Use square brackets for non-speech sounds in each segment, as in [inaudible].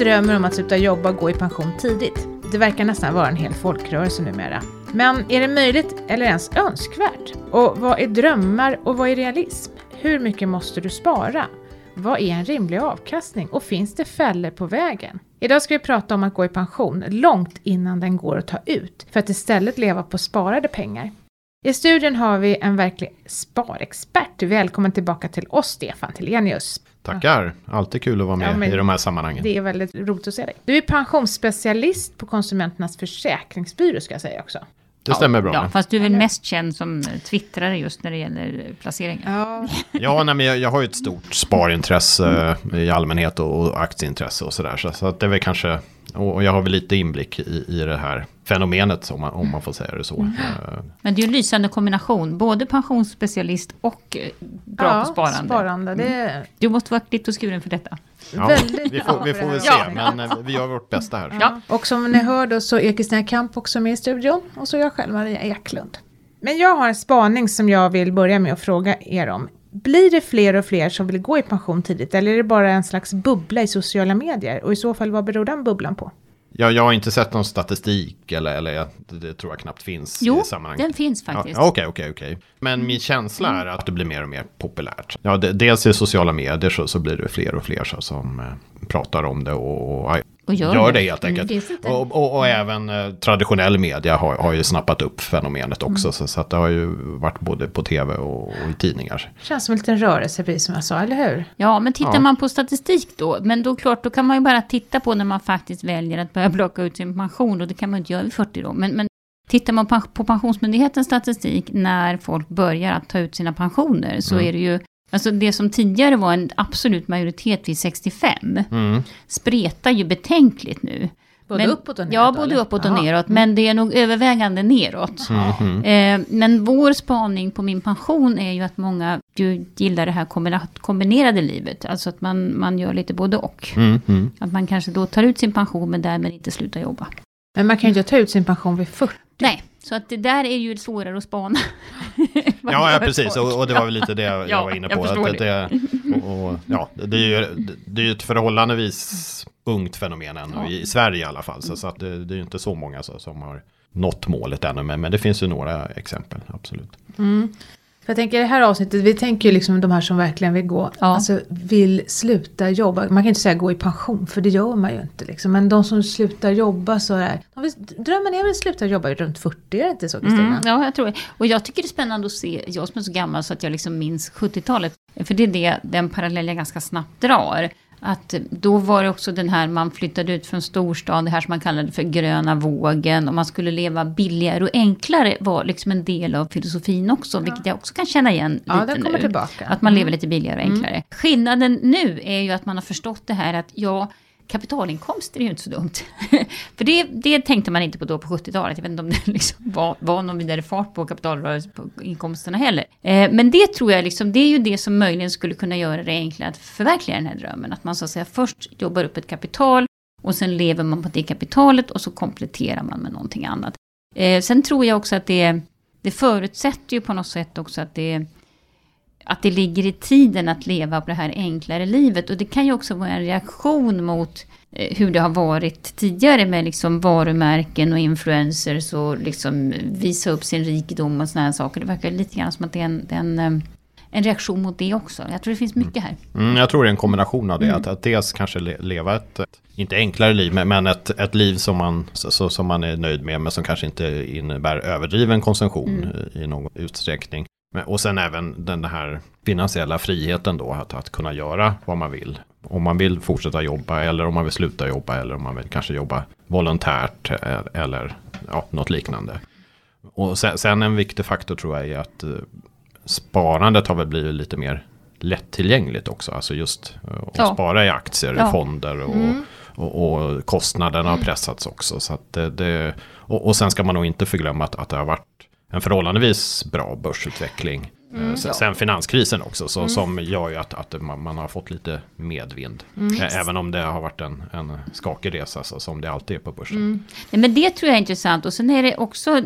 drömmer om att sluta jobba och gå i pension tidigt. Det verkar nästan vara en hel folkrörelse numera. Men är det möjligt eller ens önskvärt? Och vad är drömmar och vad är realism? Hur mycket måste du spara? Vad är en rimlig avkastning och finns det fällor på vägen? Idag ska vi prata om att gå i pension långt innan den går att ta ut för att istället leva på sparade pengar. I studion har vi en verklig sparexpert. Välkommen tillbaka till oss, Stefan Telenius. Tackar, alltid kul att vara med ja, i de här sammanhangen. Det är väldigt roligt att se dig. Du är pensionsspecialist på Konsumenternas Försäkringsbyrå ska jag säga också. Det stämmer bra. Ja, fast du är väl mest känd som twittrare just när det gäller placeringar. Ja, [laughs] ja nej, men jag, jag har ju ett stort sparintresse i allmänhet och, och aktieintresse och sådär. Så, så att det är väl kanske, och jag har väl lite inblick i, i det här fenomenet om man, om man får säga det så. Mm. Men det är ju en lysande kombination, både pensionsspecialist och eh, bra ja, på sparande. sparande det... Mm. Du måste vara klippt och skuren för detta. Ja, vi får, vi får väl se, ja. men eh, vi gör vårt bästa här. Ja. Och som ni hör då så är Kristina Kamp också med i studion och så jag själv Maria Eklund. Men jag har en spaning som jag vill börja med att fråga er om. Blir det fler och fler som vill gå i pension tidigt eller är det bara en slags bubbla i sociala medier? Och i så fall, vad beror den bubblan på? Ja, jag har inte sett någon statistik eller, eller det, tror jag knappt finns jo, i sammanhanget. den finns faktiskt. Okej, okej, okej. Men min känsla är att det blir mer och mer populärt. Ja, det, dels i sociala medier så, så blir det fler och fler så, som eh, pratar om det och, och och gör, gör det. det helt enkelt. Mm, och, och, och, även eh, traditionell media har, har ju snappat upp fenomenet också. Mm. Så, så att det har ju varit både på tv och, och i tidningar. Känns som en liten rörelse, precis som jag sa, eller hur? Ja, men tittar ja. man på statistik då, men då klart, då kan man ju bara titta på när man faktiskt väljer att börja blocka ut sin pension, och det kan man inte göra vid 40 då. Men, men tittar man på Pensionsmyndighetens statistik när folk börjar att ta ut sina pensioner, så mm. är det ju Alltså det som tidigare var en absolut majoritet vid 65, mm. spretar ju betänkligt nu. Både men, uppåt och neråt? Ja, både uppåt och neråt. Men det är nog övervägande neråt. Mm. Eh, men vår spaning på min pension är ju att många ju gillar det här kombinerade livet. Alltså att man, man gör lite både och. Mm. Att man kanske då tar ut sin pension men därmed inte slutar jobba. Men man kan ju inte ta ut sin pension vid 40. Nej, så att det där är ju svårare att spana. [laughs] ja, ja, precis. Och, och, det var väl lite det [laughs] jag ja, var inne på. Att det, [laughs] och, och, ja, det är ju det är ett förhållandevis ungt fenomen ännu, ja. i Sverige i alla fall. Så, så att det, det är ju inte så många så, som har nått målet ännu. Men, men det finns ju några exempel, absolut. Mm. Jag tänker i det här avsnittet, vi tänker ju liksom de här som verkligen vill gå, ja. alltså vill sluta jobba. Man kan inte säga gå i pension, för det gör man ju inte. Liksom. Men de som slutar jobba så är, vill, drömmen är väl att sluta jobba runt 40, är det inte så Kristina? Mm, ja, jag tror det. Och jag tycker det är spännande att se, jag som är så gammal så att jag liksom minns 70-talet. För det är det, den parallell jag ganska snabbt drar. Att då var det också den här, man flyttade ut från storstan, det här som man kallade för gröna vågen. Och man skulle leva billigare och enklare var liksom en del av filosofin också. Ja. Vilket jag också kan känna igen ja, lite nu. Tillbaka. Att man mm. lever lite billigare och enklare. Mm. Skillnaden nu är ju att man har förstått det här att ja, kapitalinkomster är ju inte så dumt. [laughs] För det, det tänkte man inte på då på 70-talet. Jag vet inte om det [laughs] liksom var, var någon vidare fart på kapitalinkomsterna heller. Eh, men det tror jag liksom, det är ju det som möjligen skulle kunna göra det enklare att förverkliga den här drömmen. Att man så att säga först jobbar upp ett kapital och sen lever man på det kapitalet och så kompletterar man med någonting annat. Eh, sen tror jag också att det, det förutsätter ju på något sätt också att det att det ligger i tiden att leva på det här enklare livet. Och det kan ju också vara en reaktion mot eh, hur det har varit tidigare med liksom varumärken och influencers och liksom visa upp sin rikedom och sådana här saker. Det verkar lite grann som att det är en, en, eh, en reaktion mot det också. Jag tror det finns mycket här. Mm, jag tror det är en kombination av det. Mm. Att, att dels kanske leva ett, inte enklare liv, men ett, ett liv som man, så, som man är nöjd med, men som kanske inte innebär överdriven konsumtion mm. i någon utsträckning. Och sen även den här finansiella friheten då, att, att kunna göra vad man vill. Om man vill fortsätta jobba eller om man vill sluta jobba eller om man vill kanske jobba volontärt eh, eller ja, något liknande. Och sen, sen en viktig faktor tror jag är att eh, sparandet har väl blivit lite mer lättillgängligt också. Alltså just eh, att ja. spara i aktier, ja. fonder och, mm. och, och, kostnaderna har pressats också. Så det, det och, och, sen ska man nog inte förglömma att, att det har varit en förhållandevis bra börsutveckling. Mm, sen, sen finanskrisen också, så, mm. som gör ju att, att man, man, har fått lite medvind. Mm. Även om det har varit en, en skakig resa, så, som det alltid är på börsen. Mm. Nej, men det tror jag är intressant. Och sen är det också,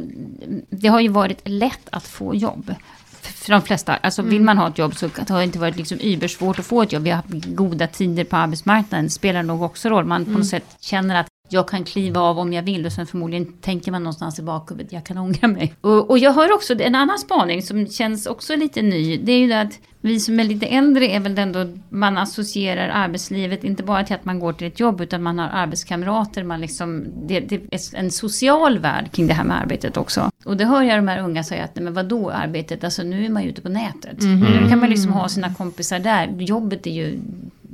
det har ju varit lätt att få jobb. för de flesta, alltså vill man ha ett jobb så har det inte varit liksom ybersvårt att få ett jobb. Vi har haft goda tider på arbetsmarknaden, spelar nog också roll. Man på något sätt känner att jag kan kliva av om jag vill och sen förmodligen tänker man någonstans i bakhuvudet, jag kan ångra mig. Och, och jag har också en annan spaning som känns också lite ny. Det är ju det att vi som är lite äldre är väl ändå, man associerar arbetslivet inte bara till att man går till ett jobb utan man har arbetskamrater, man liksom, det, det är en social värld kring det här med arbetet också. Och det hör jag de här unga säga att, men vadå arbetet, alltså nu är man ju ute på nätet. Nu kan man liksom ha sina kompisar där, jobbet är ju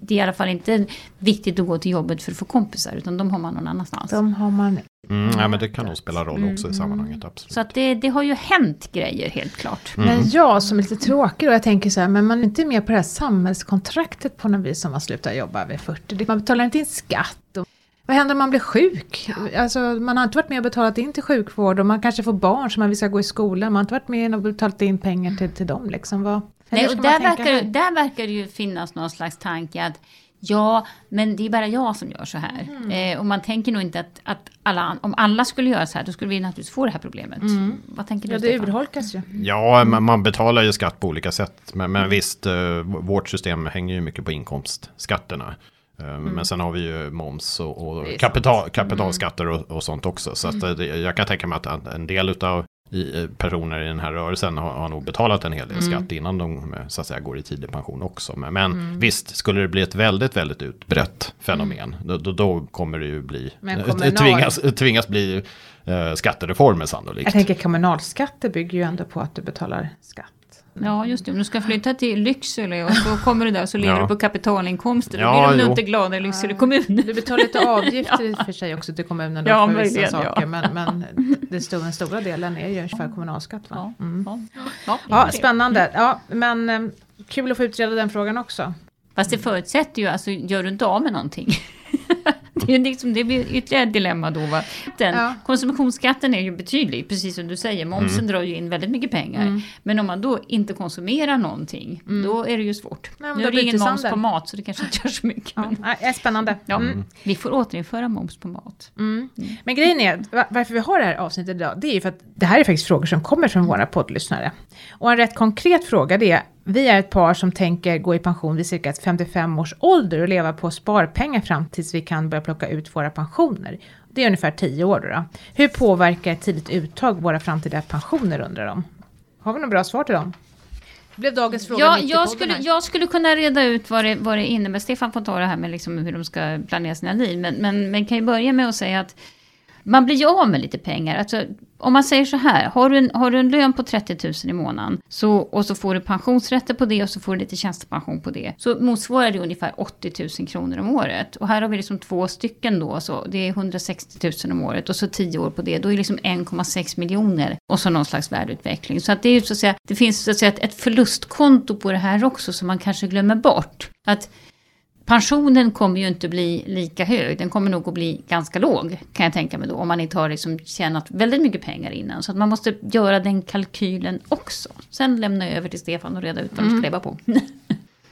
det är i alla fall inte viktigt att gå till jobbet för att få kompisar, utan de har man någon annanstans. De har man... Mm, ja, men det kan nog spela roll också i sammanhanget, absolut. Så att det, det har ju hänt grejer helt klart. Men jag som är lite tråkig då, jag tänker så här, men man är inte med på det här samhällskontraktet på något vis som man slutar jobba vid 40. Man betalar inte in skatt. Och vad händer om man blir sjuk? Alltså, man har inte varit med och betalat in till sjukvård och man kanske får barn som man vill ska gå i skolan. Man har inte varit med och betalat in pengar till, till dem. Liksom. Vad, Nej, och där, verkar, där verkar det ju finnas någon slags tanke att ja, men det är bara jag som gör så här. Mm. Eh, och man tänker nog inte att, att alla, om alla skulle göra så här, då skulle vi naturligtvis få det här problemet. Vad tänker du Mm. Ja, det Stefan? urholkas ju. Ja, man, man betalar ju skatt på olika sätt. Men, men visst, eh, vårt system hänger ju mycket på inkomstskatterna. Eh, Men sen har vi ju moms och, och kapital, kapitalskatter och, och sånt också. Så att eh, det, jag kan tänka mig att en- en del av i, eh, personer i den här rörelsen har, har nog betalat en hel del skatt innan de eh, så att säga, går i tidig pension också. Men, men visst, skulle det bli ett väldigt, väldigt utbrett fenomen, då, då, då kommer det ju bli, eh, kommunal- tvingas, tvingas bli eh, skattereformer sannolikt. Jag tänker kommunalskatter bygger ju ändå på att du betalar skatt. Ja, just det. Om du ska flytta till Lycksele och så kommer du där och så lever Ja. du på kapitalinkomster. Då Ja, blir de nog inte glada i Lycksele kommun. Du betalar lite avgifter i [laughs] och för sig också till kommunen då Ja, för vissa möjligen, saker. ja. Men, men det stora, den stora delen är ju för kommunalskatt. Va? Ja, Mm. ja, det det. spännande. Ja, men eh, kul att få utreda den frågan också. Fast det förutsätter ju, alltså gör du inte av med någonting. [laughs] [laughs] det, är liksom, det blir ytterligare ett dilemma då. Va? Den, Ja. Konsumtionsskatten är ju betydlig, precis som du säger. Momsen drar ju in väldigt mycket pengar. Men om man då inte konsumerar någonting, då är det ju svårt. Nej, men nu då är det blir ingen moms sanden. på mat, så det kanske inte gör så mycket. Ja, Men, är spännande. ja, Mm. Vi får återinföra moms på mat. Men grejen är, va- varför vi har det här avsnittet idag, det är ju för att det här är faktiskt frågor som kommer från våra poddlyssnare. Och en rätt konkret fråga det är, vi är ett par som tänker gå i pension vid cirka 55 års ålder och leva på sparpengar fram tills vi kan börja plocka ut våra pensioner. Det är ungefär 10 år då. Hur påverkar ett tidigt uttag våra framtida pensioner undrar de? Har vi några bra svar till dem? Det blev dagens fråga Ja, jag, skulle, jag skulle kunna reda ut vad det, vad det innebär. Stefan får ta det här med liksom hur de ska planera sina liv. Men, men, men kan ju börja med att säga att man blir ju av med lite pengar. Alltså, om man säger så här, har du, en, har du en lön på 30 000 i månaden så, och så får du pensionsrätter på det och så får du lite tjänstepension på det. Så motsvarar det ungefär 80 000 kronor om året. Och här har vi liksom två stycken då, så det är 160 000 om året och så 10 år på det. Då är det liksom 1,6 miljoner och så någon slags värdeutveckling. Så att det är ju så att säga, det finns så att säga ett- ett förlustkonto på det här också som man kanske glömmer bort. Att Pensionen kommer ju inte bli lika hög, den kommer nog att bli ganska låg kan jag tänka mig då. Om man inte har liksom tjänat väldigt mycket pengar innan. Så att man måste göra den kalkylen också. Sen lämna över till Stefan och reda ut vad de ska leva på. [laughs]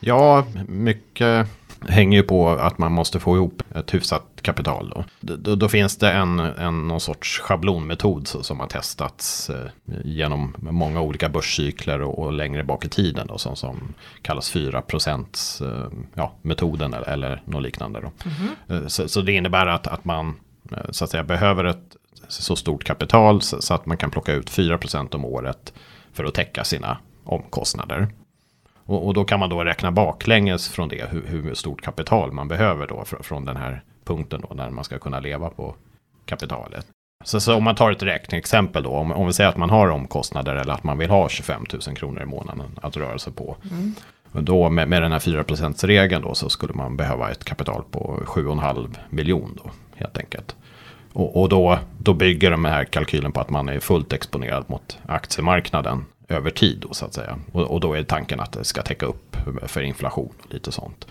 Ja, mycket hänger ju på att man måste få ihop ett hyfsat kapital. Då, då, då finns det en, en någon sorts schablonmetod så, som har testats eh, genom många olika börscykler och, och längre bak i tiden. Då, som, som kallas 4 procents eh, ja, metoden eller, eller något liknande. Då. Eh, Så, så det innebär att, att man eh, så att säga, behöver ett så stort kapital så, så att man kan plocka ut 4 procent om året för att täcka sina omkostnader. Och, och då kan man då räkna baklänges från det hur, hur stort kapital man behöver då fr, från den här punkten då när man ska kunna leva på kapitalet. Så, så om man tar ett räkneexempel då, om, om vi säger att man har omkostnader eller att man vill ha 25 000 kronor i månaden att röra sig på. Och då med, med den här 4% regeln då så skulle man behöva ett kapital på 7,5 miljon då helt enkelt. Och, och då, då bygger de här kalkylen på att man är fullt exponerad mot aktiemarknaden över tid då så att säga. Och, och då är tanken att det ska täcka upp för inflation och lite sånt.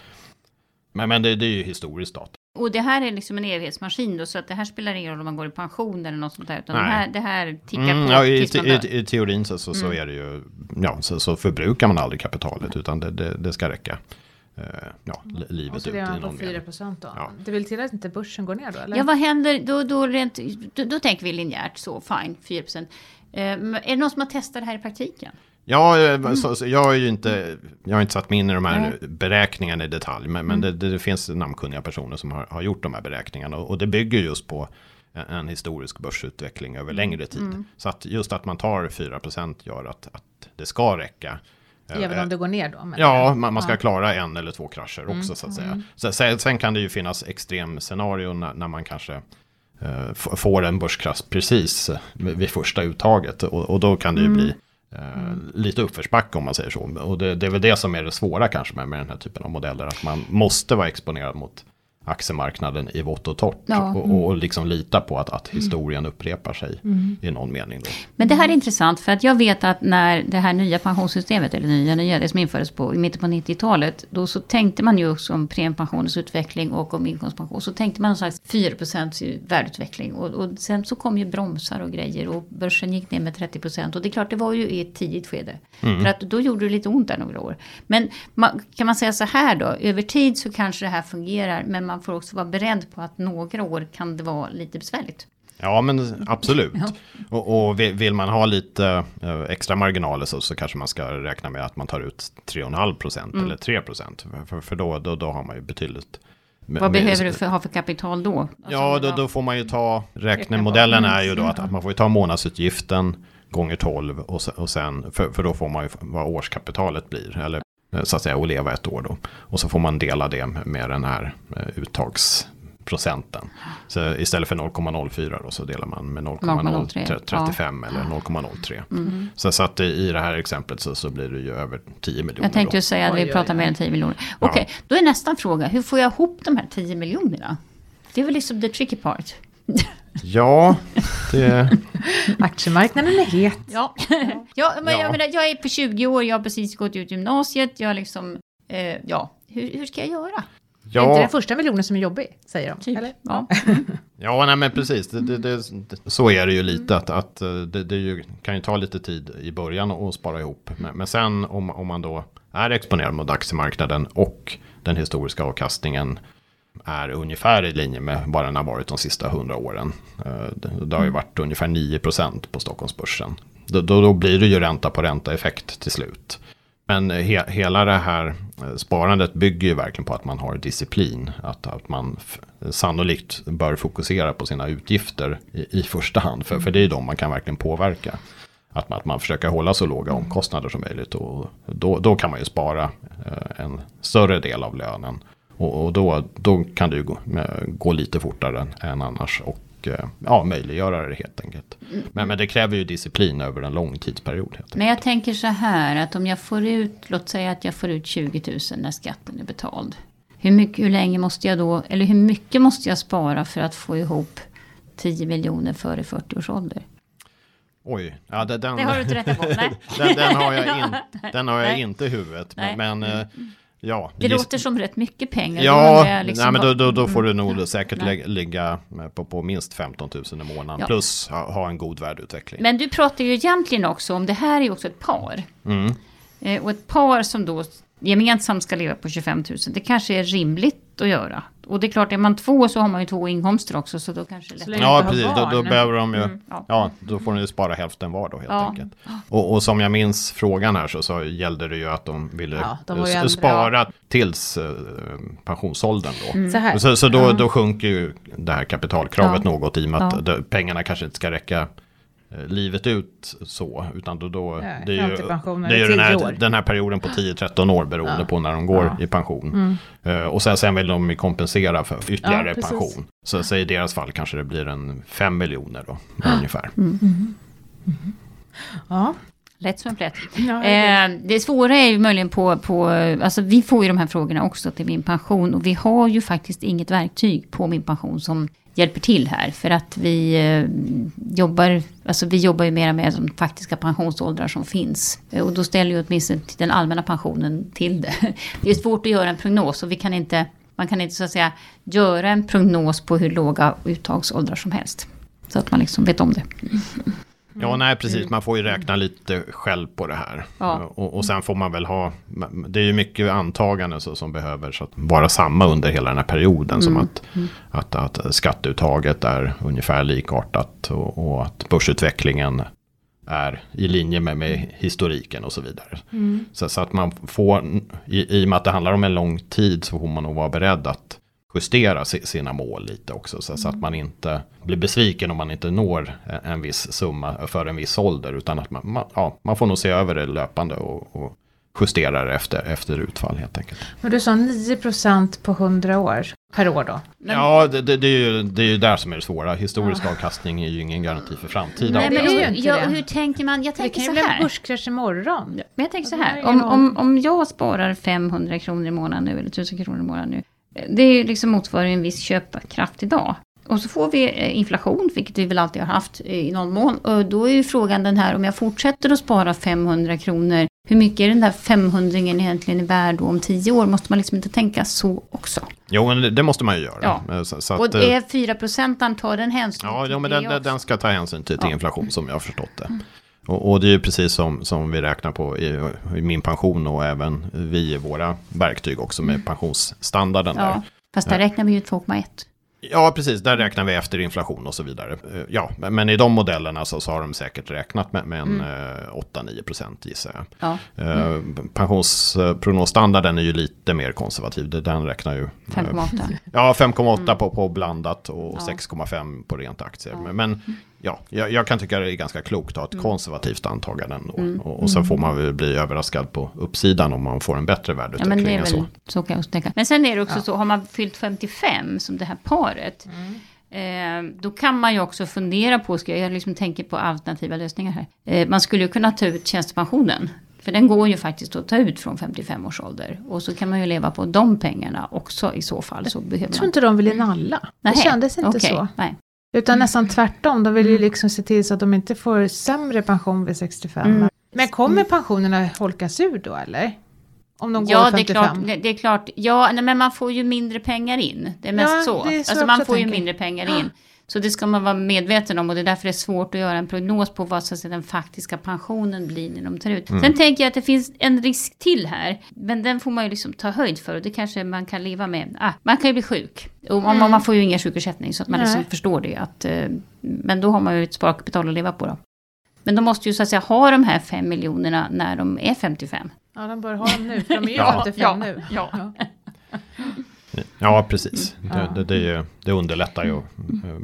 Men, men det, det är ju historiskt data. Och det här är liksom en evighetsmaskin då, så att det här spelar ingen roll om man går i pension eller något sånt där. Utan det här, det här tickar Mm, på ja, i, man i, dör. i, I teorin så, så, så är det ju, ja, så, så förbrukar man aldrig kapitalet utan det, det, det ska räcka. eh, ja, li- Och livet så ut i på någon 4 mening. procent då. Ja. Det vill till att inte börsen går ner då? Eller? Ja, vad händer då? Då, rent, då, då tänker vi linjärt så, fine, 4 procent. Eh, är det någon som har testat det här i praktiken? Ja, mm. så, så, jag, har ju inte, jag har inte satt mig in i de här Nej. beräkningarna i detalj. Men, men mm. det, det, finns namnkunniga personer som har, har gjort de här beräkningarna. Och, och det bygger just på en, historisk börsutveckling över längre tid. Mm. Så att just att man tar 4% gör att, att det ska räcka. Även om det går ner då? Ja, man, man ska ja. klara en eller två krascher också mm. så att säga. Mm. Så, sen, sen, kan det ju finnas extremscenarion när, när man kanske eh, får en börskrasch precis vid första uttaget. Och, och då kan det ju mm. bli eh, lite uppförsbacke om man säger så. Och det, det, är väl det som är det svåra kanske med, med den här typen av modeller. Att man måste vara exponerad mot aktiemarknaden i vått och torrt. Ja, mm. och, och liksom lita på att, att historien upprepar sig mm. i någon mening. Då. Men det här är intressant för att jag vet att när det här nya pensionssystemet, eller nya, nya, det som infördes på, i mitten på 90-talet, då så tänkte man ju också om premiepensionens utveckling och om inkomstpension. Så tänkte man någon slags 4% värdeutveckling. Och, och sen så kom ju bromsar och grejer och börsen gick ner med 30%. Och det är klart, det var ju i ett tidigt skede. Mm. För att då gjorde det lite ont där några år. Men man, kan man säga så här då, över tid så kanske det här fungerar, men man man får också vara beredd på att några år kan det vara lite besvärligt. Ja men absolut. Ja. Och, och, vill man ha lite eh, extra marginaler så, så kanske man ska räkna med att man tar ut 3,5 procent mm. eller 3 procent. För, för då, då, då har man ju betydligt vad med, behöver du för, ha för kapital då? Alltså, ja, då, då, får man ju ta, räknemodellen är ju då att, att man får ta månadsutgiften gånger 12 och, och sen, för, för då får man ju vad årskapitalet blir. Eller så att säga och leva ett år då. Och så får man dela det med den här eh, uttagsprocenten. Så istället för 0,04 då så delar man med 0,035 ja. eller 0,03. Mm. Så, så att i det här exemplet så, så blir det ju över 10 miljoner. Jag tänkte ju säga att vi pratar mer än 10 miljoner. Okej, okay, ja. då är nästa fråga. Hur får jag ihop de här 10 miljonerna? Det är väl liksom the tricky part. [laughs] Ja, det... [laughs] Aktiemarknaden är het. Ja, ja men ja. Jag, menar, jag är på 20 år, jag har precis gått ut gymnasiet, jag liksom, eh, ja, hur, hur ska jag göra? Ja. Är inte den första miljonen som är jobbig, säger de? Typ. Eller? Ja, ja nej, men precis. Det, det, det, så är det ju lite. Att, att eh, det, ju, kan ju ta lite tid i början att spara ihop. Men, men sen om, om man då är exponerad mot aktiemarknaden och den historiska avkastningen är ungefär i linje med vad den har varit de sista hundra åren. Eh, det har ju varit ungefär 9% på Stockholmsbörsen. Då, då, blir det ju ränta på ränta effekt till slut. Men he, hela det här eh, sparandet bygger ju verkligen på att man har disciplin. Att, att man sannolikt bör fokusera på sina utgifter i, i första hand. För, för det är de man kan verkligen påverka. Att man, att man försöker hålla så låga omkostnader som möjligt. Och då, då kan man ju spara eh, en större del av lönen och, och då, då kan det ju gå, gå lite fortare än, än annars. Och eh, ja, möjliggöra det helt enkelt. Men, men det kräver ju disciplin över en lång tidsperiod. Men jag tänker så här att om jag får ut, låt säga att jag får ut 20 000 när skatten är betald. Hur, mycket, hur länge måste jag då, eller hur mycket måste jag spara för att få ihop 10 miljoner före 40 års ålder? Oj, ja, det, den, det har du inte rätt på. Nej. [laughs] den, den, har jag, in, [laughs] den har jag inte i huvudet. Men, men mm. Ja, det just... låter som rätt mycket pengar. Ja, liksom nej, men då, då, då, får du nog mm. säkert nej. ligga på, på minst 15 000 i månaden. Ja. Plus ha, ha, en god värdeutveckling. Men du pratar ju egentligen också om, det här är också ett par. Mm. Eh, och ett par som då gemensamt ska leva på 25 000. Det kanske är rimligt att göra. Och det är klart, är man två så har man ju två inkomster också. Så då kanske det är Ja, precis. Då, då behöver de ju, mm, ja. ja. då får ni spara hälften var då helt ja. enkelt. Och, och, som jag minns frågan här så, så gällde det ju att de ville ja, de spara äldre, tills eh, pensionsåldern då. Mm. Så, här. så, så då, då sjunker ju det här kapitalkravet något i och med att pengarna kanske inte ska räcka livet ut så. Utan då, då ja, det är ju, det är ju den, här, den här perioden på 10-13 år beroende ja. på när de går ja. i pension. Mm. Uh, och sen, sen vill de kompensera för ytterligare pension. Så, så i deras fall kanske det blir en 5 miljoner då, ungefär. Mm. Mm. Ja. Lätt som en plätt. Ja, eh, det svåra är ju möjligen på, på, alltså vi får ju de här frågorna också till min pension. Och vi har ju faktiskt inget verktyg på min pension som hjälper till här. För att vi eh, jobbar, alltså vi jobbar ju mera med de faktiska pensionsåldrar som finns. Eh, och då ställer ju åtminstone den allmänna pensionen till det. [laughs] Det är svårt att göra en prognos och vi kan inte, man kan inte så att säga göra en prognos på hur låga uttagsåldrar som helst. Så att man liksom vet om det. [laughs] Ja, nej precis. Man får ju räkna lite själv på det här. Ja. Och, och sen får man väl ha, det är ju mycket antaganden så, som behöver så att vara samma under hela den här perioden. Mm. Som att, mm. att, att skatteuttaget är ungefär likartat och, och att börsutvecklingen är i linje med, med historiken och så vidare. Mm. Så, så, att man får, i, i och med att det handlar om en lång tid så får man nog vara beredd att justera sina mål lite också. Så, så, att man inte blir besviken om man inte når en, viss summa för en viss ålder. Utan att man, man, ja, man får nog se över det löpande och, och justerar efter, efter utfall helt enkelt. Men du sa 9% på 100 år per år då? Men... Ja, det, det, det, är ju, det är ju där som är det svåra. Historisk ja. avkastning är ju ingen garanti för framtida Nej, men det är ju inte ja, Hur tänker man? Jag tänker det kan ju bli en börskrasch imorgon. Men jag tänker så här, om, om, om jag sparar 500 kronor i månaden nu, eller 1000 kronor i månaden nu. Det är liksom motsvarar en viss köpkraft idag. Och så får vi eh, inflation, vilket vi väl alltid har haft i någon mån. Och då är ju frågan den här, om jag fortsätter att spara 500 kronor, hur mycket är den där 500 egentligen värd om 10 år? Måste man liksom inte tänka så också? Jo, men det måste man ju göra. Ja. Eh, så, så att, och är 4 procent tar den hänsyn Ja, ja men den, den, ska ta hänsyn till, till ja. inflation som jag har förstått det. Mm. Och, och, det är ju precis som, som vi räknar på i, i, min pension och även vi i våra verktyg också med mm. pensionsstandarden. Ja, där. fast där räknar vi ju 2,1. Ja, precis. Där räknar vi efter inflation och så vidare. Eh, ja, men i de modellerna så, så har de säkert räknat med, med en mm. 8-9 procent gissar jag. Ja. Eh, mm. Pensionsprognosstandarden är ju lite mer konservativ. Den räknar ju... 5,8. [laughs] Ja, 5,8 mm. på, på blandat och ja. 6,5 på rent aktier. Ja. Men mm ja, jag, jag, kan tycka det är ganska klokt att ha ett mm. konservativt antagande ändå. Mm. Och, och sen får man väl bli överraskad på uppsidan om man får en bättre värdeutveckling. Ja, men det är väl, så. så kan jag tänka. Men sen är det också ja. så, har man fyllt 55 som det här paret. Mm. Eh, då kan man ju också fundera på, ska jag liksom tänker på alternativa lösningar här. Eh, man skulle ju kunna ta ut tjänstepensionen. För den går ju faktiskt att ta ut från 55 års ålder. Och så kan man ju leva på de pengarna också i så fall. Så behöver jag tror man... inte de vill in alla. Det kändes inte okay. så. Nej. Utan mm. nästan tvärtom, de vill ju mm. liksom se till så att de inte får sämre pension vid 65. Mm. Men kommer pensionerna holkas ur då eller? Om de går ja, 55? Det är klart, det, är klart. Ja, nej, men man får ju mindre pengar in. Det är mest ja, så. Är så alltså man får ju mindre pengar in. Så det ska man vara medveten om och det är därför det är svårt att göra en prognos på vad så att säga, den faktiska pensionen blir när de tar ut. Mm. Sen tänker jag att det finns en risk till här. Men den får man ju liksom ta höjd för och det kanske man kan leva med. Ah, man kan ju bli sjuk. Och man, mm. man får ju ingen sjukersättning så att man liksom förstår det. Att, eh, men då har man ju ett sparkapital att leva på då. Men de måste ju så att säga ha de här fem miljonerna när de är 55. Ja, de bör ha dem nu, för de är ju [laughs] 55 ja, nu. Ja. ja. Ja, precis. Det, det, det, det underlättar ju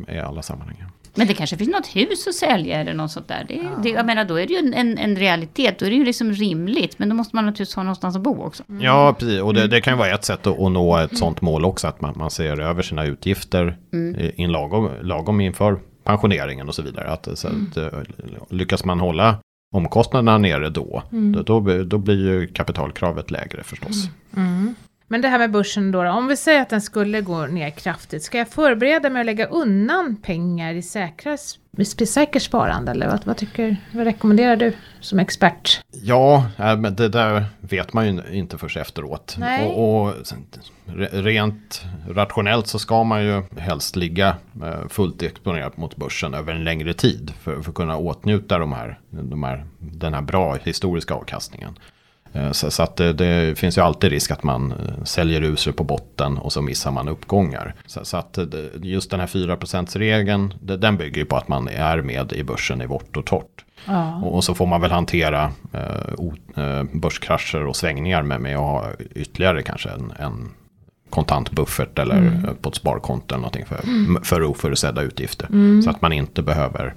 eh, i alla sammanhang. Men det kanske finns något hus att sälja eller något sånt där. Det, ja. det, jag menar, då är det ju en, en realitet. Då är det ju liksom rimligt. Men då måste man naturligtvis ha någonstans att bo också. Mm. Ja, precis. Och det, det, kan ju vara ett sätt att, att nå ett sånt mål också. Att man, man ser över sina utgifter mm. in lagom, lagom inför pensioneringen och så vidare. Att, så att, mm. Eh, lyckas man hålla omkostnaderna nere då, mm. då, då, då, blir ju kapitalkravet lägre förstås. Men det här med börsen då, om vi säger att den skulle gå ner kraftigt, ska jag förbereda mig att lägga undan pengar i säkra, säkert sparande? Eller vad, vad, tycker, vad rekommenderar du som expert? Ja, men det där vet man ju inte först efteråt. Nej. Och, och rent rationellt så ska man ju helst ligga eh, fullt exponerat mot börsen över en längre tid för, för att kunna åtnjuta de här, de här, den här bra historiska avkastningen. Eh, så, så att det, det, finns ju alltid risk att man eh, säljer ur sig på botten och så missar man uppgångar. Så, så att just den här 4%-regeln, den bygger ju på att man är med i börsen i vårt och torrt. Ja. Och, så får man väl hantera eh, o, eh, börskrascher och svängningar med, med att ha ytterligare kanske en, en kontantbuffert eller mm. på ett sparkonto eller någonting för, mm. för oförutsedda utgifter. Mm. Så att man inte behöver.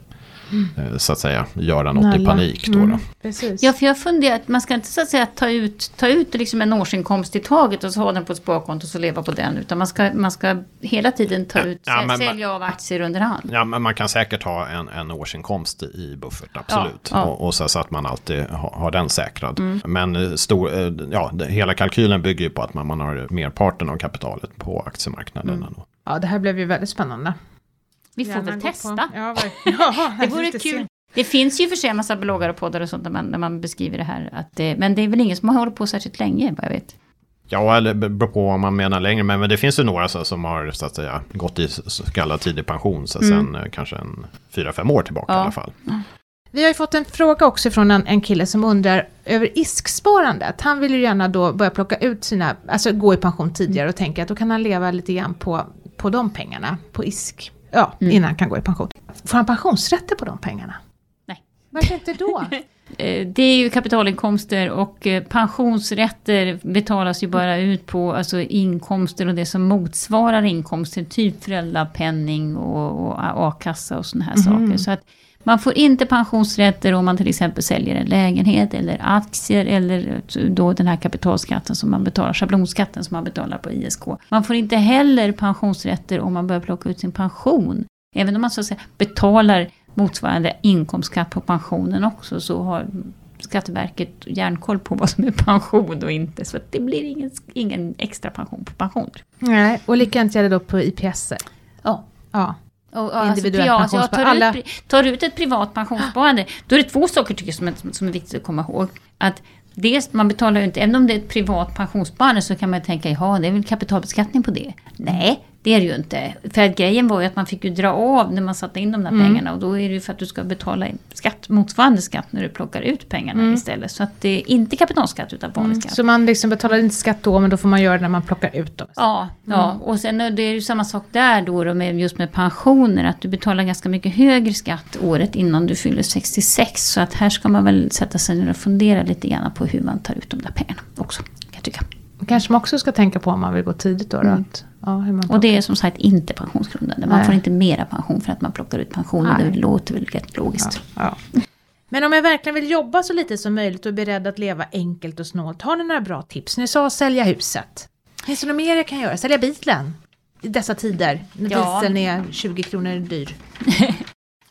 Så att säga göra något Nalla. i panik. Då, mm. då. Ja, för jag funderar att man ska inte så att säga ta ut, ta ut liksom en årsinkomst i taget och så ha den på ett sparkonto och så leva på den. Utan man ska, man ska hela tiden ta ut, ja, men, sälja av aktier under hand. Ja, men man kan säkert ha en, en årsinkomst i buffert, absolut. Ja, ja. Och, och, så, så, att man alltid har, har den säkrad. Mm. Men eh, stor, eh, ja, hela kalkylen bygger ju på att man, man har merparten av kapitalet på aktiemarknaden. Mm. Ja, det här blev ju väldigt spännande. Vi får väl testa. Ja, [laughs] ja, [laughs] det vore kul. Det finns ju för sig en massa bloggar och poddar och sånt där man, när man beskriver det här. Att det, men det är väl ingen som har hållit på särskilt länge, vad jag vet. Ja, eller beror på vad man menar längre. Men, men det finns ju några så, som har så att säga, gått i så kallad tidig pension. Så mm. Sen eh, kanske en fyra, fem år tillbaka ja. i alla fall. Vi har ju fått en fråga också från en, en kille som undrar över ISK-sparandet. Han vill ju gärna då börja plocka ut sina, alltså gå i pension tidigare och tänka att då kan han leva lite grann på, på de pengarna, på ISK. Ja, mm. innan han kan gå i pension. Får han pensionsrätter på de pengarna? Nej. Varför inte då? [laughs] Eh, det är ju kapitalinkomster och eh, pensionsrätter betalas ju bara ut på alltså inkomster och det som motsvarar inkomster. Typ föräldrapenning och, och a-kassa och sådana här mm. saker. Så att man får inte pensionsrätter om man till exempel säljer en lägenhet eller aktier eller då den här kapitalskatten som man betalar, schablonskatten som man betalar på ISK. Man får inte heller pensionsrätter om man börjar plocka ut sin pension. Även om man så att säga betalar motsvarande inkomstskatt på pensionen också så har Skatteverket järnkoll på vad som är pension och inte. Så det blir ingen, ingen extra pension på pension. Nej, och likadant gäller då på IPS. Ja. ja. Och, och alltså, privat, ja, tar, Alla... ut, tar ut ett privat pensionssparande, då är det två saker tycker jag som är, som är viktigt att komma ihåg. Att dels, man betalar ju inte, även om det är ett privat pensionssparande så kan man tänka, ja det är väl kapitalbeskattning på det. Nej, det är det ju inte. För att grejen var ju att man fick ju dra av när man satte in de där mm. pengarna och då är det ju för att du ska betala skatt, motsvarande skatt när du plockar ut pengarna mm. istället. Så att det är inte kapitalskatt utan vanlig mm. skatt. Så man liksom betalar inte skatt då men då får man göra det när man plockar ut dem? Ja, ja. Mm. och sen det är ju samma sak där då, då med, just med pensioner att du betalar ganska mycket högre skatt året innan du fyller 66. Så att här ska man väl sätta sig ner och fundera lite grann på hur man tar ut de där pengarna också. Kan jag tycka. kanske man också ska tänka på om man vill gå tidigt då. då mm. att Ja, och det är som sagt inte pensionsgrundande. Man Nej. får inte mera pension för att man plockar ut pensionen. Det låter väl rätt logiskt. Ja, ja. Men om jag verkligen vill jobba så lite som möjligt och är beredd att leva enkelt och snålt. Har ni några bra tips? Ni sa sälja huset. Finns det något mer jag kan göra? Sälja bilen? I dessa tider när ja. dieseln är 20 kronor dyr. [laughs]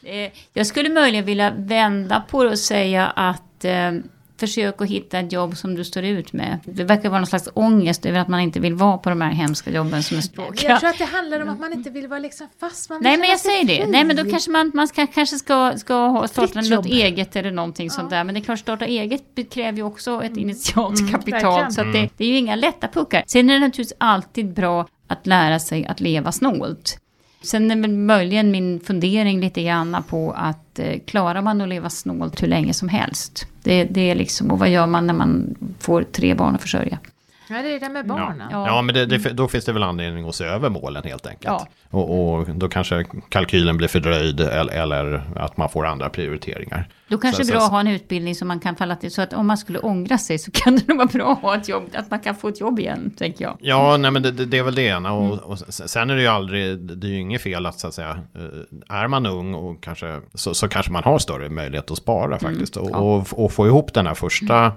Eh, jag skulle möjligen vilja vända på det och säga att eh, försök att hitta ett jobb som du står ut med. Det verkar vara någon slags ångest över att man inte vill vara på de här hemska jobben som är språkiga. Jag tror att det handlar om att man inte vill vara liksom fast. Man Nej men jag säger det. Nej men då kanske man, man ska, kanske ska, ska starta något eget eller någonting ja. sånt där. Men det är klart starta eget kräver ju också ett mm. initialt mm, kapital. Mm, så det, det är ju inga lätta puckar. Sen är det naturligtvis alltid bra att lära sig att leva snålt. Sen är väl möjligen min fundering lite grann på att eh, klarar man att leva snålt hur länge som helst? Det, det är liksom, och vad gör man när man får tre barn att försörja? Ja, det är det med barnen. Ja, ja men det, det, då finns det väl anledning att se över målen helt enkelt. Ja. Och, och, då kanske kalkylen blir fördröjd eller, eller att man får andra prioriteringar. Då kanske det är bra att ha en utbildning som man kan falla till. Så att om man skulle ångra sig så kan det nog vara bra att ha ett jobb. Att man kan få ett jobb igen, tänker jag. Ja, nej men det, det är väl det ena. Och, mm. och, sen är det ju aldrig, det är ju inget fel att så att säga, eh, är man ung och kanske, så, så kanske man har större möjlighet att spara mm. faktiskt. Mm, ja. och, och, få ihop den här första mm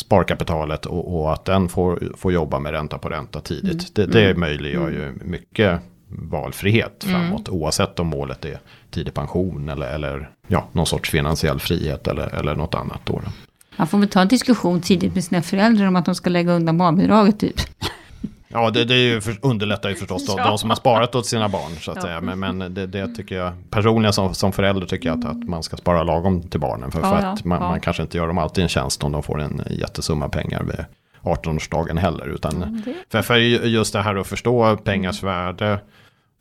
sparkapitalet och, och, att den får, får jobba med ränta på ränta tidigt. Mm. Det, det mm. möjliggör ju mm. mycket valfrihet mm. framåt. Mm. Oavsett om målet är tidig pension eller, eller ja, någon sorts finansiell frihet eller, eller något annat. Då. Man får väl ta en diskussion tidigt med sina föräldrar om att de ska lägga undan barnbidraget typ. Ja, det, det är ju för, underlättar ju förstås [laughs] ja. de som har sparat åt sina barn. Så att ja. säga. Men, men det, det, tycker jag, personligen som, som förälder tycker jag att, att man ska spara lagom till barnen. För, ja, för att man, man, kanske inte gör dem alltid en tjänst om de får en jättesumma pengar vid 18-årsdagen heller. Utan, för, för just det här att förstå pengars värde.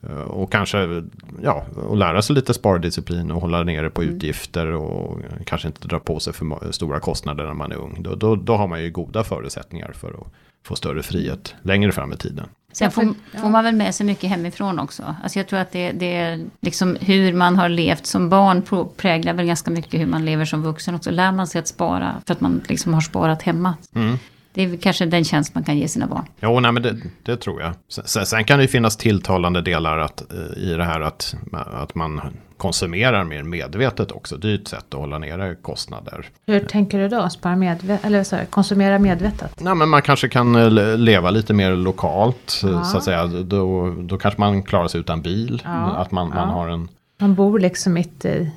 Eh, och kanske ja, och lära sig lite spardisciplin och hålla nere på mm. utgifter och kanske inte dra på sig för stora kostnader när man är ung. Då, då, då har man ju goda förutsättningar för att få större frihet längre fram i tiden. Sen får, får, man väl med sig mycket hemifrån också. Alltså jag tror att det, det är liksom hur man har levt som barn präglar väl ganska mycket hur man lever som vuxen också. Lär man sig att spara för att man liksom har sparat hemma. Mm. Det är kanske den tjänst man kan ge sina barn. Jo, nej, men det, det tror jag. Sen, sen, kan det ju finnas tilltalande delar att, eh, i det här att, att man konsumerar mer medvetet också. Det är ett sätt att hålla nere kostnader. Hur tänker du då? Spara medvetet, eller så, konsumera medvetet? Nej, men man kanske kan eh, leva lite mer lokalt. Ja. Så att säga. Då, då kanske man klarar sig utan bil. Ja. Att man, man har en... Man bor liksom mitt i...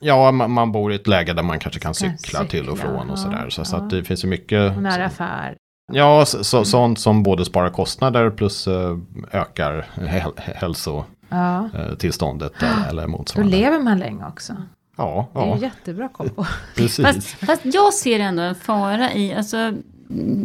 Ja, man, man, bor i ett läge där man kanske kan cykla, cykla till och från och sådär. Så, ja. så att det finns ju mycket... Och nära affär. Ja, så, så, sånt som både sparar kostnader plus uh, ökar häl hälsotillståndet ja. eller, eller motsvarande. Då lever man länge också. Ja, ja. Det är en jättebra kombo. [laughs] [laughs] Precis. Fast, fast, jag ser ändå en fara i, alltså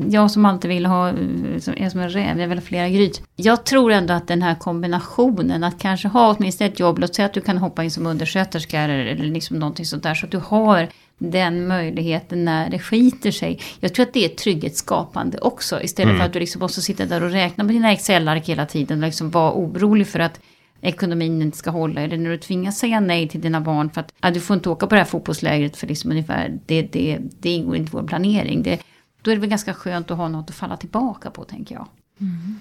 jag som alltid vill ha, som är som en räv, jag vill ha flera gryt. Jag tror ändå att den här kombinationen, att kanske ha åtminstone ett jobb, låt säga att du kan hoppa in som undersköterska eller, eller liksom någonting sånt där, så att du har den möjligheten när det skiter sig. Jag tror att det är trygghetsskapande också. Istället mm. för att du liksom måste sitta där och räkna med dina Excel-ark hela tiden och liksom vara orolig för att ekonomin inte ska hålla. Eller när du tvingas säga nej till dina barn för att ja, du får inte åka på det här fotbollslägret för liksom ungefär det, det, det ingår inte i vår planering. Det, då är det väl ganska skönt att ha något att falla tillbaka på tänker jag. Mm.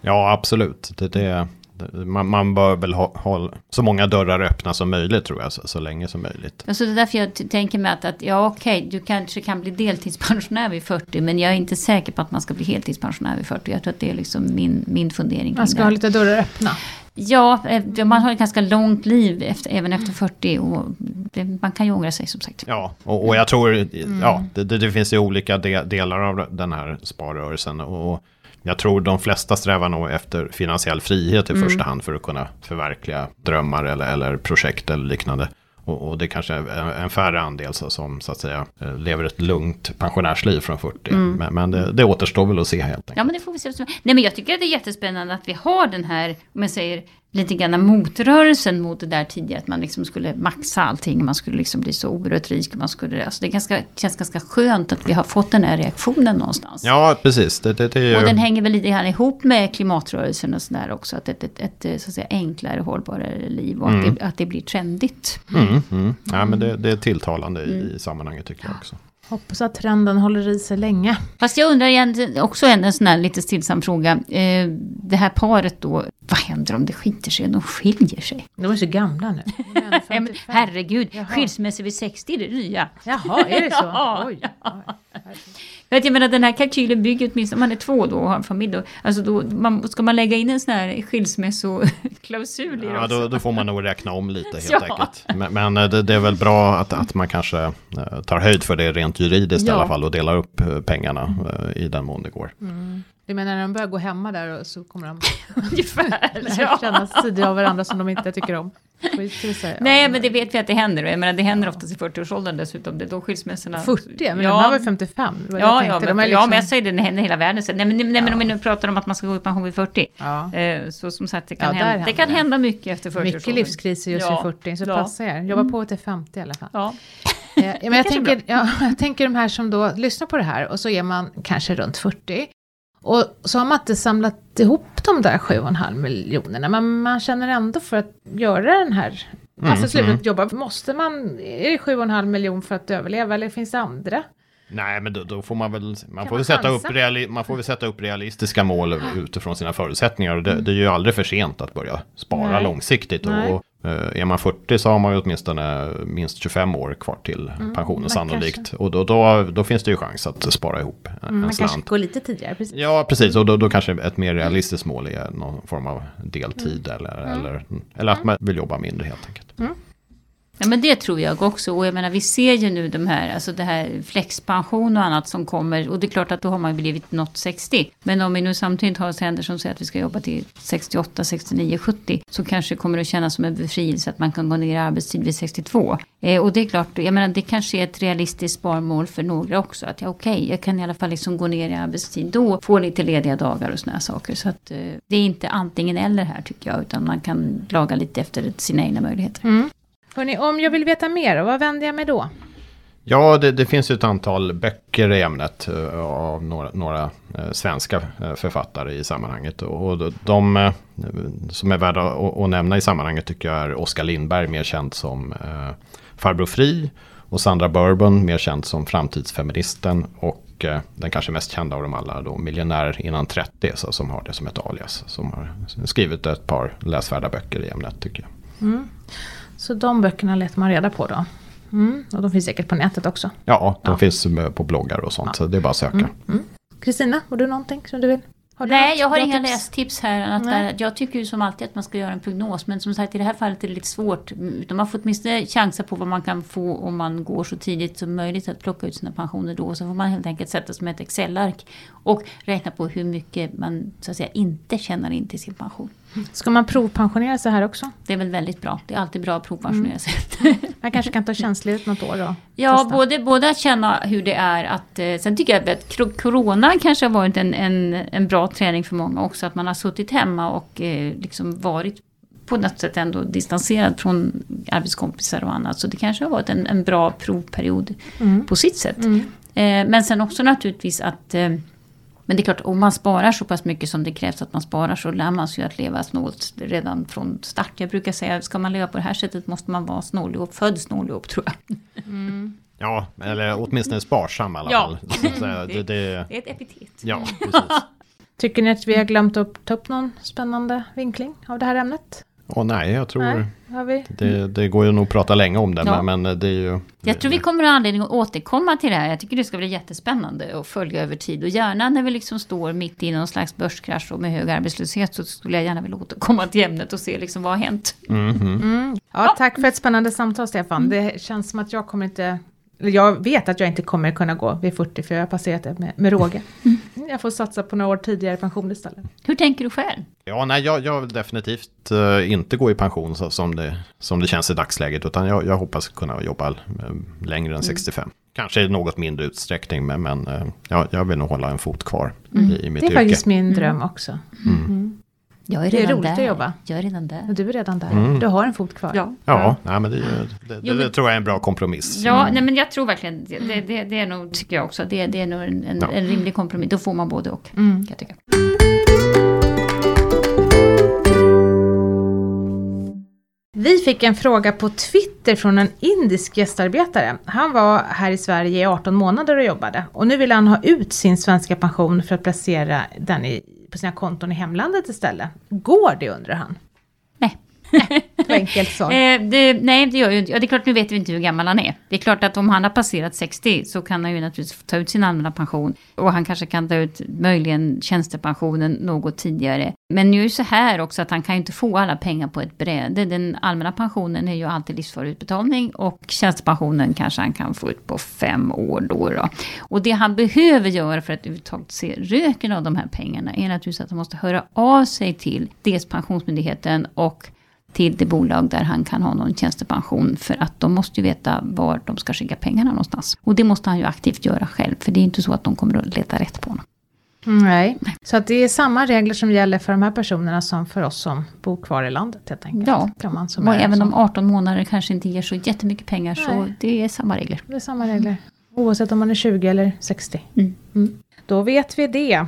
Ja absolut. Det, det, man, man bör väl ha, ha, så många dörrar öppna som möjligt tror jag, så, så länge som möjligt. Alltså det är därför jag tänker mig att, att ja okej, okay, du kanske kan bli deltidspensionär vid 40, men jag är inte säker på att man ska bli heltidspensionär vid 40. Jag tror att det är liksom min, min fundering. Man ska ha lite dörrar öppna. Ja, eh, man har ett ganska långt liv efter, även efter 40 och det, man kan ju ångra sig som sagt. Ja, och, och jag tror, mm. ja, det, det, finns ju olika de, delar av den här sparrörelsen. Och, jag tror de flesta strävar nog efter finansiell frihet i mm. första hand för att kunna förverkliga drömmar eller, eller projekt eller liknande. Och, och det kanske är en färre andel så, som så att säga eh, lever ett lugnt pensionärsliv från 40. Mm. Men, men det, det återstår väl att se helt enkelt. Ja men det får vi se. Nej men jag tycker att det är jättespännande att vi har den här, om jag säger lite grann motrörelsen mot det där tidigare. Att man liksom skulle maxa allting. Man skulle liksom bli så oerhört rik. Man skulle, alltså det är ganska, känns ganska skönt att vi har fått den här reaktionen någonstans. Ja, precis. Det, det, det ju... Och den hänger väl lite grann ihop med klimatrörelsen och sådär också. Att ett, ett, ett, så att säga, enklare, hållbarare liv. Och mm. att, det, att det blir trendigt. Mm, mm. Ja, men det, det är tilltalande i, mm. i sammanhanget tycker jag också. Hoppas att trenden håller i sig länge. Fast jag undrar igen, också en, en sån här lite stillsam fråga. Eh, det här paret då, vad händer om det skiter sig? De skiljer sig. De är så gamla nu. [laughs] Herregud, skilsmässa vid 60 är det nya. Jaha, är det så? [laughs] ja, Oj. Ja. Jag menar den här kalkylen bygger åtminstone, om man är två då och har en familj då, alltså då man, ska man lägga in en sån här skilsmässoklausul i det Ja, då, då, får man nog räkna om lite helt [laughs] ja. enkelt. Men, men eh, det, det, är väl bra att, att man kanske eh, tar höjd för det rent juridiskt ja. i alla fall och delar upp eh, pengarna i den mån det går. Mm. Du menar när de börjar gå hemma där och så kommer de [laughs] Ungefär, ja. känna sidor av varandra som de inte tycker om. Nej, men det vet vi att det händer. Jag menar, det händer oftast i 40-årsåldern dessutom. Det är då skilsmässorna... 40? Men ja. de här var 55. Ja, ja, men, liksom... ja, men jag säger det, det händer hela världen. Nej, men, nej, men om vi nu pratar om att man ska gå i pension vid 40. Ja. Eh, så som sagt, det kan, ja, hända, det kan hända mycket efter 40 Mycket livskriser just ja. vid 40, så ja. passa er. Jobba på till 50 i alla fall. Ja. Eh, men jag tänker, ja, [laughs] jag tänker de här som då lyssnar på det här och så är man kanske runt 40. Och så har man inte samlat ihop de där 7,5 miljonerna, men man känner ändå för att göra den här Mm, alltså slutet mm. jobba, måste man, är det 7,5 miljoner för att överleva eller finns det andra? Nej, men då, då får man väl, man får väl, sätta upp reali, man får väl sätta upp realistiska mål utifrån sina förutsättningar. Och det, det är ju aldrig för sent att börja spara Nej. långsiktigt. Och, och Uh, är man 40 så har man ju åtminstone minst 25 år kvar till mm, pensionen sannolikt. Kanske. Och då, då, då, finns det ju chans att spara ihop en mm, Man slant. kanske går lite tidigare. Precis. Ja, precis. Och då, då kanske ett mer realistiskt mål är någon form av deltid. Mm. Eller, mm. eller, eller att man vill jobba mindre helt enkelt. Ja men det tror jag också. Och jag menar vi ser ju nu de här, alltså det här flexpension och annat som kommer. Och det är klart att då har man ju blivit nått 60. Men om vi nu samtidigt har händer som säger att vi ska jobba till 68, 69, 70. Så kanske det kommer att kännas som en befrielse att man kan gå ner i arbetstid vid 62. Eh, och det är klart, jag menar det kanske är ett realistiskt sparmål för några också. Att ja, okej, okay, jag kan i alla fall liksom gå ner i arbetstid då. Få lite lediga dagar och sådana saker. Så att eh, det är inte antingen eller här tycker jag. Utan man kan laga lite efter sina egna möjligheter. Mm. Hörrni, om jag vill veta mer, vad vänder jag mig då? Ja, det, det finns ett antal böcker i ämnet uh, av några, några uh, svenska uh, författare i sammanhanget. Och de, de som är värda att, att, nämna i sammanhanget tycker jag är Oskar Lindberg, mer känd som Farbror Fri. Och Sandra Bourbon, mer känd som Framtidsfeministen. Och den kanske mest kända av dem alla, då Miljonär innan 30, så, som har det som ett alias. Som har skrivit ett par läsvärda böcker i ämnet tycker jag. Mm. Så de böckerna letar man reda på då? Mm. Och de finns säkert på nätet också? Ja, de ja. finns på bloggar och sånt. Ja. Så det är bara att söka. Mm. mm. Kristina, har du någonting som du vill? Nej, jag har inga tips? lästips här. Att jag tycker ju som alltid att man ska göra en prognos. Men som sagt, i det här fallet är det lite svårt. Utan man får åtminstone chansa på vad man kan få om man går så tidigt som möjligt att plocka ut sina pensioner då. Så får man helt enkelt sätta sig med ett Excel-ark och räkna på hur mycket man så att säga inte tjänar in till sin pension. Ska man provpensionera sig här också? Det är väl väldigt bra. Det är alltid bra att provpensionera sig. Mm. [laughs] Man kanske kan ta tjänstledigt något år då? Ja, både, både att känna hur det är att... Eh, sen tycker jag att corona kanske har varit en, en, en bra träning för många också. Att man har suttit hemma och eh, liksom varit på något sätt ändå distanserad från arbetskompisar och annat. Så det kanske har varit en, en bra provperiod mm. på sitt sätt. Mm. Eh, men sen också naturligtvis att Men det är klart, om man sparar så pass mycket som det krävs att man sparar så lär man sig ju att leva snålt redan från start. Jag brukar säga, ska man leva på det här sättet måste man vara snålig och född snålig upp tror jag. Mm. Ja, eller åtminstone sparsam i alla ja. fall. det, det, det, är ett epitet. Ja, precis. Tycker ni att vi har glömt att ta upp någon spännande vinkling av det här ämnet? Åh nej, jag tror nej, har vi? Det, det går ju nog att prata länge om det, ja. men, men, det är ju... Jag tror vi kommer att ha anledning att återkomma till det här. Jag tycker det ska bli jättespännande att följa över tid. Och gärna när vi liksom står mitt i någon slags börskrasch och med hög arbetslöshet så skulle jag gärna vilja återkomma till ämnet och se liksom vad har hänt. Mm -hmm. mm. Ja, tack för ett spännande samtal Stefan. Det känns som att jag kommer inte jag vet att jag inte kommer kunna gå vid 40 för jag har passerat det med, med råge. Mm. Jag får satsa på några år tidigare pension istället. Hur tänker du själv? Ja, nej, jag, jag vill definitivt uh, inte gå i pension så, som, det, som det känns i dagsläget. Utan jag, jag hoppas kunna jobba uh, längre än mm. 65. Kanske i något mindre utsträckning, men, men uh, ja, jag vill nog hålla en fot kvar mm. i, i mitt yrke. Det är faktiskt min dröm också. Jag är det är redan roligt där. att jobba. Jag är redan där. Du är redan där. Mm. Du har en fot kvar. Ja, ja nej, men det, det, det, det, tror jag är en bra kompromiss. Ja, mm. nej, men jag tror verkligen det, det, det, är nog, tycker jag också, det, det är nog en, en, ja. en rimlig kompromiss. Då får man både och, mm. kan jag tycka. Vi fick en fråga på Twitter från en indisk gästarbetare. Han var här i Sverige i 18 månader och jobbade. Och nu vill han ha ut sin svenska pension för att placera den i på sina konton i hemlandet istället. Går det undrar han? [laughs] Nej. det enkelt svar. Eh, det, nej, det gör ju inte. Ja, det är klart, nu vet vi inte hur gammal han är. Det är klart att om han har passerat 60 så kan han ju naturligtvis ta ut sin allmänna pension. Och han kanske kan ta ut möjligen tjänstepensionen något tidigare. Men nu är det så här också att han kan ju inte få alla pengar på ett bräde. Den allmänna pensionen är ju alltid livsförutbetalning och tjänstepensionen kanske han kan få ut på fem år då. då. Och det han behöver göra för att överhuvudtaget se röken av de här pengarna är naturligtvis att han måste höra av sig till dels Pensionsmyndigheten och till det bolag där han kan ha någon tjänstepension. För att de måste ju veta var de ska skicka pengarna någonstans. Och det måste han ju aktivt göra själv. För det är inte så att de kommer att leta rätt på honom. Nej, så att det är samma regler som gäller för de här personerna som för oss som bor kvar i landet helt enkelt. Ja, kan man och även om 18 månader kanske inte ger så jättemycket pengar Nej. så det är samma regler. Det är samma regler. Oavsett om man är 20 eller 60. Mm. Mm. Då vet vi det.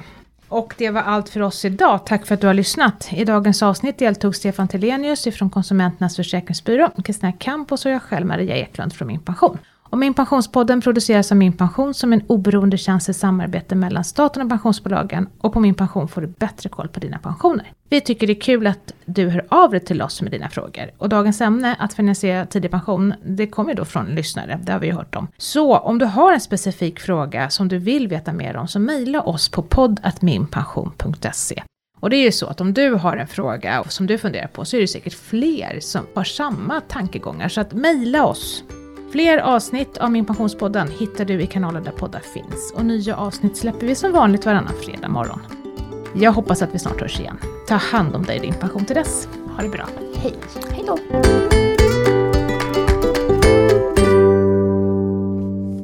Och det var allt för oss idag. Tack för att du har lyssnat. I dagens avsnitt deltog Stefan Telenius från Konsumenternas Försäkringsbyrå, Kristina Campos och jag själv Maria Eklund från Min Pension. Och Min Pensionspodden produceras av Min Pension som en oberoende tjänst i samarbete mellan staten och pensionsbolagen. Och på Min Pension får du bättre koll på dina pensioner. Vi tycker det är kul att du hör av dig till oss med dina frågor. Och dagens ämne, att finansiera tidig pension, det kommer då från lyssnare, det har vi ju hört om. Så om du har en specifik fråga som du vill veta mer om så mejla oss på poddatminpension.se. Och det är ju så att om du har en fråga som du funderar på så är det säkert fler som har samma tankegångar. Så att mejla oss Fler avsnitt av Min Pensionspodden hittar du i kanalen där poddar finns. Och nya avsnitt släpper vi som vanligt varannan fredag morgon. Jag hoppas att vi snart hörs igen. Ta hand om dig i din pension till dess. Ha det bra. Hej! Hej då!